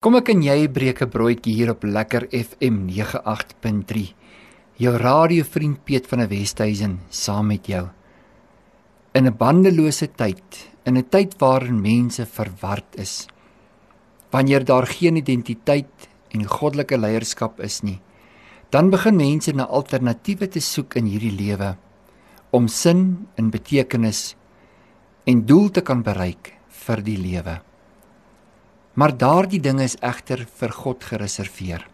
Kom ek en jy breek 'n broodjie hier op Lekker FM 98.3. Jou radiovriend Piet van der Westhuizen saam met jou. In 'n bandelose tyd, in 'n tyd waarin mense verward is. Wanneer daar geen identiteit en goddelike leierskap is nie, dan begin mense na alternatiewe te soek in hierdie lewe om sin en betekenis en doel te kan bereik vir die lewe. Maar daardie dinge is egter vir God gereserveer.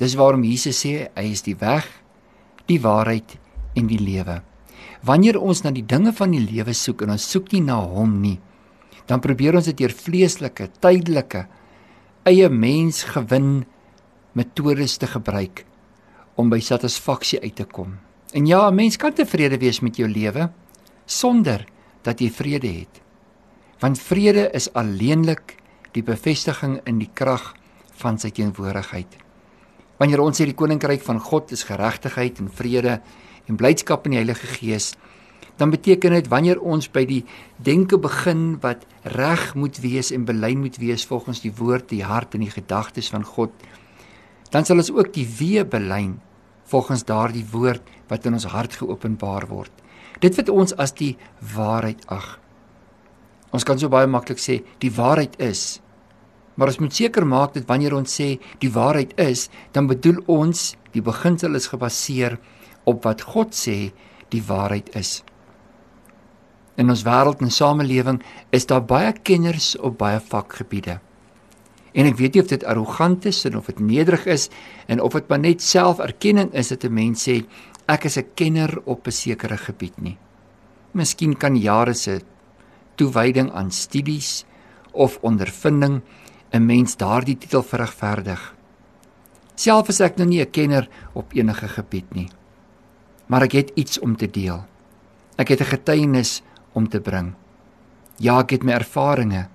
Dis waarom Jesus sê hy is die weg, die waarheid en die lewe. Wanneer ons na die dinge van die lewe soek en ons soek nie na hom nie, dan probeer ons dit deur vleeslike, tydelike, eie mens gewin metodes te gebruik om by satisfaksie uit te kom. En ja, 'n mens kan tevrede wees met jou lewe sonder dat jy vrede het. Want vrede is alleenlik die bevestiging in die krag van sy teenwoordigheid. Wanneer ons sê die koninkryk van God is geregtigheid en vrede en blydskap in die Heilige Gees, dan beteken dit wanneer ons by die denke begin wat reg moet wees en belyn moet wees volgens die woord, die hart en die gedagtes van God, dan sal ons ook die wee belyn volgens daardie woord wat in ons hart geopenbaar word. Dit wat ons as die waarheid ag. Ons kan so baie maklik sê die waarheid is. Maar ons moet seker maak dat wanneer ons sê die waarheid is, dan bedoel ons die beginsel is gebaseer op wat God sê die waarheid is. In ons wêreld en samelewing is daar baie kenners op baie vakgebiede. En ek weet nie of dit arrogant is of dit nederig is en of dit maar net selferkenning is dat 'n mens sê ek is 'n kenner op 'n sekere gebied nie. Miskien kan jare se toewyding aan studies of ondervinding 'n mens daardie titel verregverdig. Self is ek nou nie 'n kenner op enige gebied nie. Maar ek het iets om te deel. Ek het 'n getuienis om te bring. Ja, ek het my ervarings.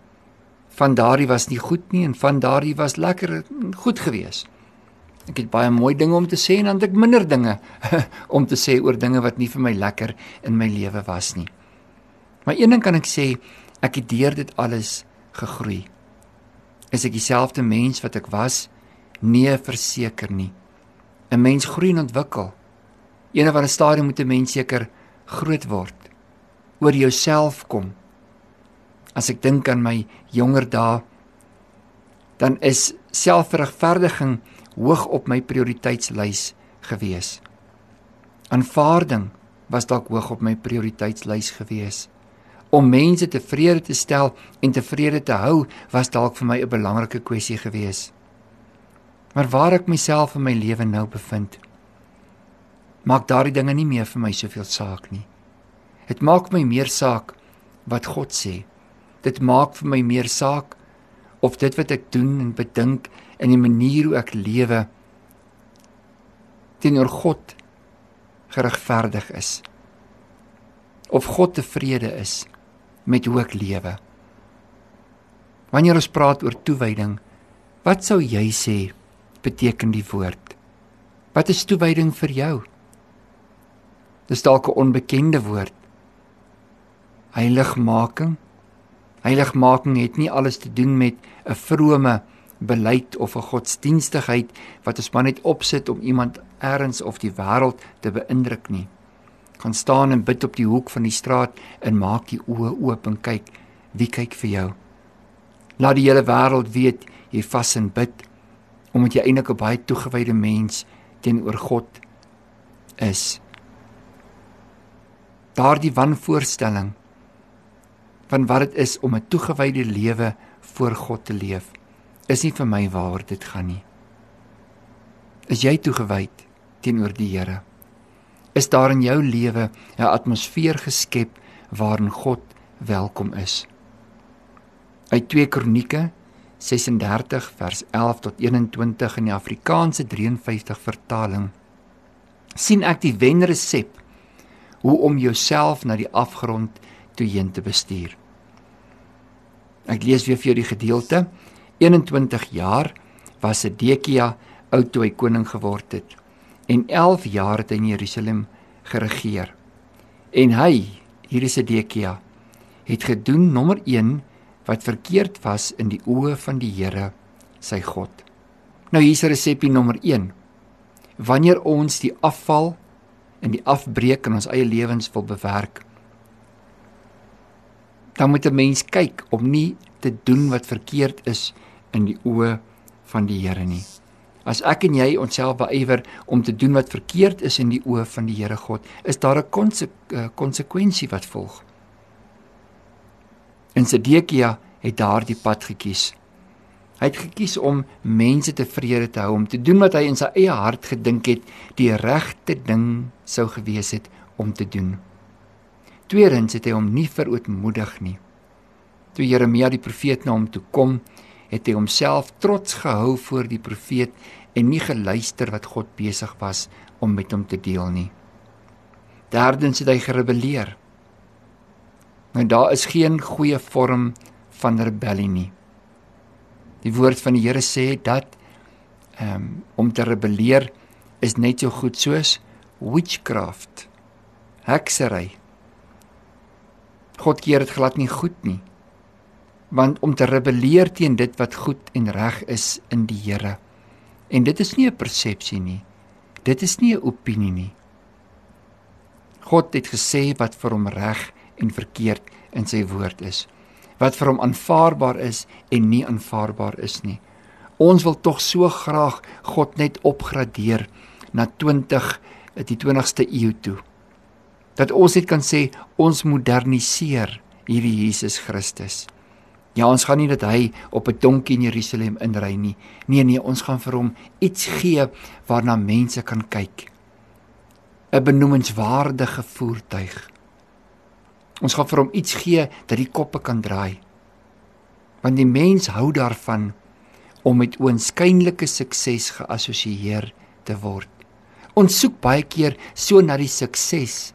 Van daardie was nie goed nie en van daardie was lekker goed geweest. Ek het baie mooi dinge om te sê en dan het ek minder dinge om te sê oor dinge wat nie vir my lekker in my lewe was nie. Maar een ding kan ek sê, ek het deur dit alles gegroei. Is ek dieselfde mens wat ek was? Nee, verseker nie. 'n Mens groei en ontwikkel. Eendag van 'n stadium moet 'n mens seker groot word. Oor jouself kom. As ek dink aan my jonger dae, dan is selfregverdiging hoog op my prioriteitslys gewees. Aanvaarding was dalk hoog op my prioriteitslys gewees om mense tevrede te stel en tevrede te hou was dalk vir my 'n belangrike kwessie gewees. Maar waar ek myself in my lewe nou bevind, maak daardie dinge nie meer vir my soveel saak nie. Dit maak my meer saak wat God sê. Dit maak vir my meer saak of dit wat ek doen en bedink en die manier hoe ek lewe teenoor God geregverdig is. Of God tevrede is met hoe ek lewe. Wanneer ons praat oor toewyding, wat sou jy sê beteken die woord? Wat is toewyding vir jou? Dis dalk 'n onbekende woord. Heiligmaking. Heiligmaking het nie alles te doen met 'n vrome beleid of 'n godsdienstigheid wat ons maar net opsit om iemand eers of die wêreld te beïndruk nie gaan staan en bid op die hoek van die straat en maak die oë oop en kyk wie kyk vir jou. Laat die hele wêreld weet jy vas en bid omdat jy eintlik 'n baie toegewyde mens teenoor God is. Daardie wanvoorstelling van wat dit is om 'n toegewyde lewe voor God te leef is nie vir my waar dit gaan nie. Is jy toegewyd teenoor die Here? Is daar in jou lewe 'n atmosfeer geskep waarin God welkom is. Uit 2 Kronieke 36 vers 11 tot 21 in die Afrikaanse 53 vertaling sien ek die wenresep hoe om jouself na die afgrond toe heen te bestuur. Ek lees weer vir jou die gedeelte. 21 jaar was Sedekia oud toe hy koning geword het en 11 jaar het hy in Jerusalem geregeer. En hy, hier is Sedekia, het gedoen nommer 1 wat verkeerd was in die oë van die Here, sy God. Nou hier's resepie nommer 1. Wanneer ons die afval en die afbreek in ons eie lewens wil bewerk, dan moet 'n mens kyk om nie te doen wat verkeerd is in die oë van die Here nie. As ek en jy onsself beywer om te doen wat verkeerd is in die oë van die Here God, is daar 'n eh, konsekwensie wat volg. En Sedekia het daardie pad gekies. Hy het gekies om mense tevrede te hou, om te doen wat hy in sy eie hart gedink het die regte ding sou gewees het om te doen. Tweedens het hy hom nie verootmoedig nie. Toe Jeremia die profeet na hom toe kom, het hy homself trots gehou voor die profeet en nie geluister wat God besig was om met hom te deel nie. Derdens het hy gerebelleer. Nou daar is geen goeie vorm van rebellie nie. Die woord van die Here sê dat ehm um, om te rebelleer is net so goed soos witchcraft. Heksery. God keer dit glad nie goed nie want om te rebelleer teen dit wat goed en reg is in die Here. En dit is nie 'n persepsie nie. Dit is nie 'n opinie nie. God het gesê wat vir hom reg en verkeerd in sy woord is. Wat vir hom aanvaarbaar is en nie aanvaarbaar is nie. Ons wil tog so graag God net opgradeer na 20 die 20ste eeu toe. Dat ons net kan sê ons moderniseer hierdie Jesus Christus. Ja, ons gaan nie dat hy op 'n donkie in Jerusalem inry nie. Nee nee, ons gaan vir hom iets gee waarna mense kan kyk. 'n Benoemenswaardige voertuig. Ons gaan vir hom iets gee dat die koppe kan draai. Want die mens hou daarvan om met oënskynlike sukses geassosieer te word. Ons soek baie keer so na die sukses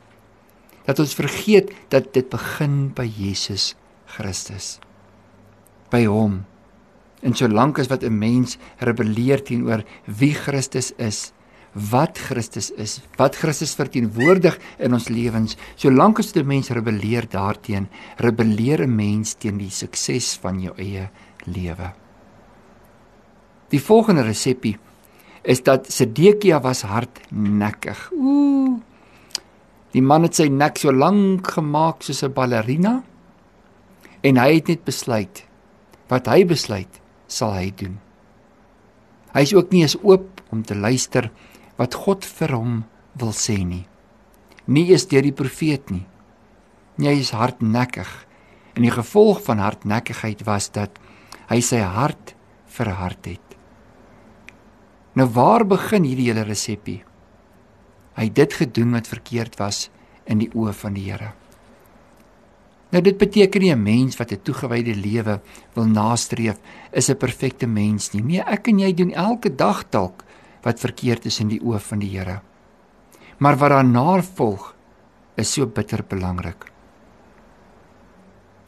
dat ons vergeet dat dit begin by Jesus Christus by hom. En solank as wat 'n mens rebelleer teenoor wie Christus is, wat Christus is, wat Christus verteenwoordig in ons lewens, solank as 'n mens rebelleer daarteen, rebelleer 'n mens teen die sukses van jou eie lewe. Die volgende resepie is dat Sedekia was hardnekkig. Ooh. Die man het sy nek so lank gemaak soos 'n ballerina en hy het net besluit wat hy besluit, sal hy doen. Hy is ook nie eens oop om te luister wat God vir hom wil sê nie. Nie eens deur die profeet nie. Hy is hardnekkig. En die gevolg van hardnekkigheid was dat hy sy hart verhard het. Nou waar begin hierdie hele resepie? Hy het dit gedoen wat verkeerd was in die oë van die Here. Nou dit beteken nie 'n mens wat 'n toegewyde lewe wil nastreef is 'n perfekte mens nie. Nee, ek en jy doen elke dag dalk wat verkeerd is in die oë van die Here. Maar wat daarna volg is so bitter belangrik.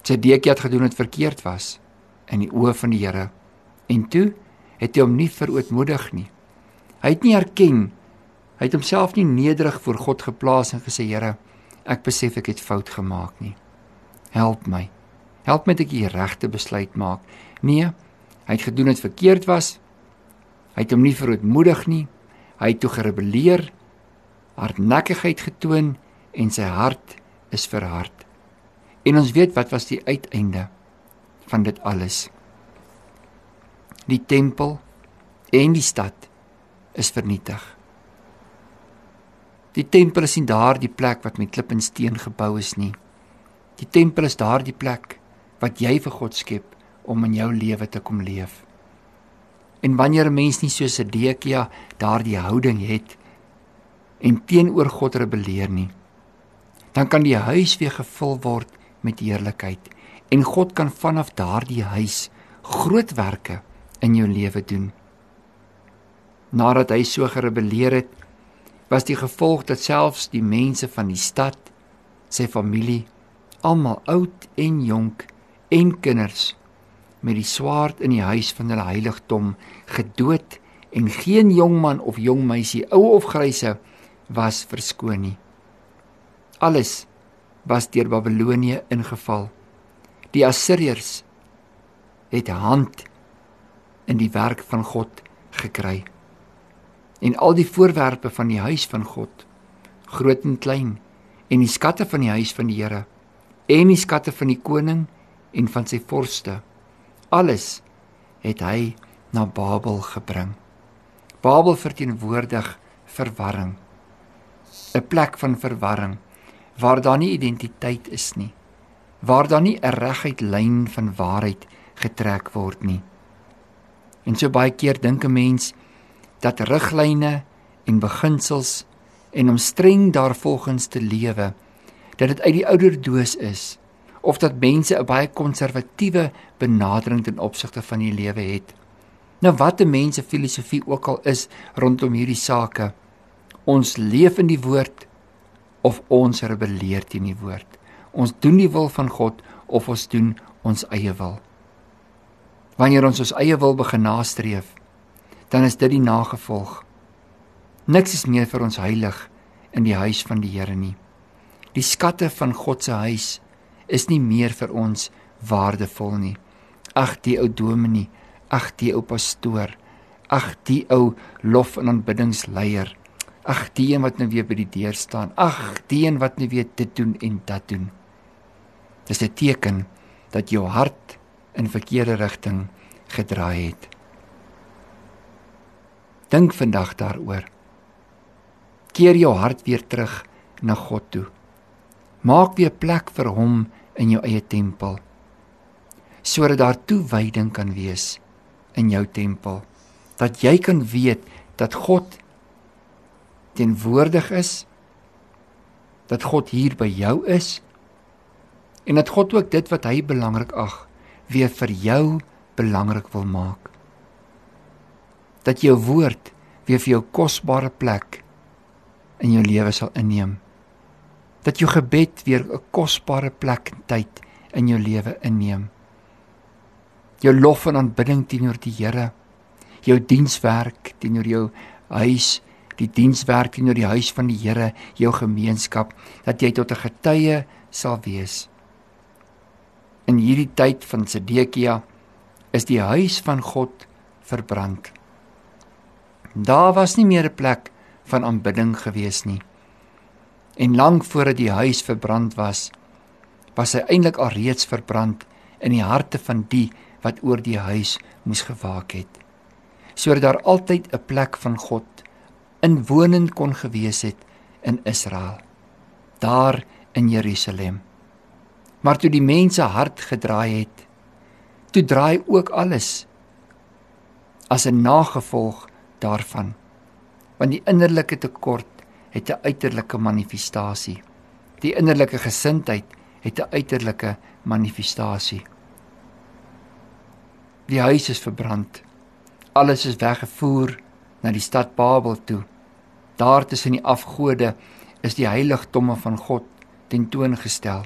Sedekia het gedoen wat verkeerd was in die oë van die Here en toe het hy hom nie verootmoedig nie. Hy het nie erken hy het homself nie nederig voor God geplaas en gesê Here, ek besef ek het fout gemaak nie. Help my. Help my dat ek die regte besluit maak. Nee, hy het gedoen wat verkeerd was. Hy het hom nie verootmoedig nie. Hy het toe gerebelleer, hardnekkigheid getoon en sy hart is verhard. En ons weet wat was die uiteinde van dit alles. Die tempel en die stad is vernietig. Die tempel is nie daar die plek wat met klip en steen gebou is nie. Die tempel is daardie plek wat jy vir God skep om in jou lewe te kom leef. En wanneer 'n mens nie so Sedekia daardie houding het en teenoor God rebelleer nie, dan kan die huis weer gevul word met heerlikheid en God kan vanaf daardie huis groot werke in jou lewe doen. Nadat hy so gerebelleer het, was die gevolg dat selfs die mense van die stad, sy familie almal oud en jonk en kinders met die swaard in die huis van hulle heiligdom gedood en geen jong man of jong meisie ou of gryse was verskoon nie alles was deur Babelonie ingeval die Assiriërs het hand in die werk van God gekry. En al die voorwerpe van die huis van God, groot en klein, en die skatte van die huis van die Here, en die skatte van die koning en van sy vorste, alles het hy na Babel gebring. Babel verteenwoordig verwarring. 'n Plek van verwarring waar daar nie identiteit is nie. Waar daar nie 'n reguit lyn van waarheid getrek word nie. En so baie keer dink 'n mens dat riglyne en beginsels en om streng daarvolgens te lewe dat dit uit die ouer doos is of dat mense 'n baie konservatiewe benadering ten opsigte van die lewe het. Nou wat 'n mens se filosofie ook al is rondom hierdie sake, ons leef in die woord of ons rebelleer teen die woord. Ons doen die wil van God of ons doen ons eie wil. Wanneer ons ons eie wil begin nastreef, dan is dit die nagevolg. Niks is meer vir ons heilig in die huis van die Here nie. Die skatte van God se huis is nie meer vir ons waardevol nie. Ag die ou dominee, ag die ou pastoor, ag die ou lof en aanbiddingsleier. Ag die een wat nou weer by die deur staan. Ag die een wat nou weer dit doen en dat doen. Dis 'n teken dat jou hart in verkeerde rigting gedraai het. Dink vandag daaroor. Keer jou hart weer terug na God toe. Maak weer plek vir hom in jou eie tempel sodat daar toewyding kan wees in jou tempel dat jy kan weet dat God teenwoordig is dat God hier by jou is en dat God ook dit wat hy belangrik ag weer vir jou belangrik wil maak. Dat jou woord weer vir jou kosbare plek in jou lewe sal inneem dat jou gebed weer 'n kosbare plek en tyd in jou lewe inneem. Jou lof en aanbidding teenoor die Here, jou dienswerk teenoor jou huis, die dienswerk teenoor die huis van die Here, jou gemeenskap, dat jy tot 'n getuie sal wees. In hierdie tyd van Sedekia is die huis van God verbrand. Daar was nie meer 'n plek van aanbidding gewees nie en lank voordat die huis verbrand was, was hy eintlik al reeds verbrand in die harte van die wat oor die huis moes gewaak het. Sodat daar altyd 'n plek van God inwonend kon gewees het in Israel, daar in Jerusalem. Maar toe die mense hart gedraai het, toe draai ook alles as 'n nagevolg daarvan. Want die innerlike tekort het 'n uiterlike manifestasie. Die innerlike gesindheid het 'n uiterlike manifestasie. Die huis is verbrand. Alles is weggevoer na die stad Babel toe. Daar tussen die afgode is die heiligdomme van God tentoongestel.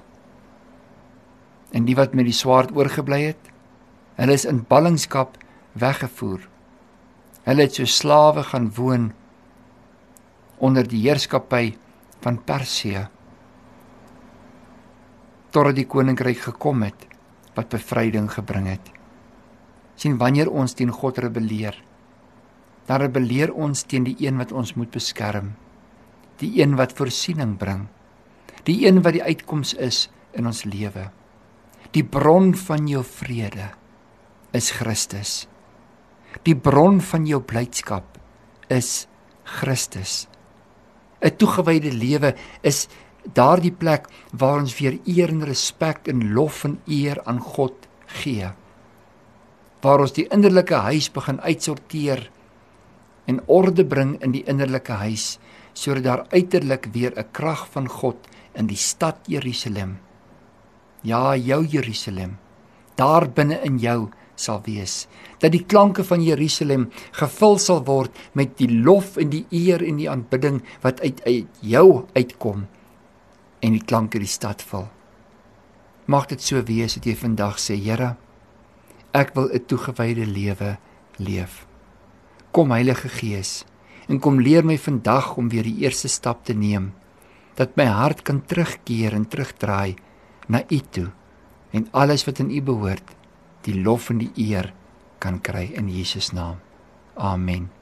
En die wat met die swaard oorgebly het, hulle is in ballingskap weggevoer. Hulle het so slawe gaan woon onder die heerskappy van Persië totdat die koninkryk gekom het wat bevryding gebring het. sien wanneer ons teen God rebelleer, dan rebelleer ons teen die een wat ons moet beskerm, die een wat voorsiening bring, die een wat die uitkoms is in ons lewe. Die bron van jou vrede is Christus. Die bron van jou blydskap is Christus. 'n toegewyde lewe is daardie plek waar ons weer eer en respek en lof en eer aan God gee. Waar ons die innerlike huis begin uitsorteer en orde bring in die innerlike huis sodat daar uiterlik weer 'n krag van God in die stad Jerusalem. Ja, jou Jerusalem. Daar binne in jou sal wees dat die klanke van Jerusalem gevul sal word met die lof en die eer en die aanbidding wat uit uit jou uitkom en die klanke die stad vul. Mag dit so wees dat jy vandag sê Here ek wil 'n toegewyde lewe leef. Kom Heilige Gees en kom leer my vandag om weer die eerste stap te neem dat my hart kan terugkeer en terugdraai na U toe en alles wat in U behoort die lof en die eer kan kry in Jesus naam. Amen.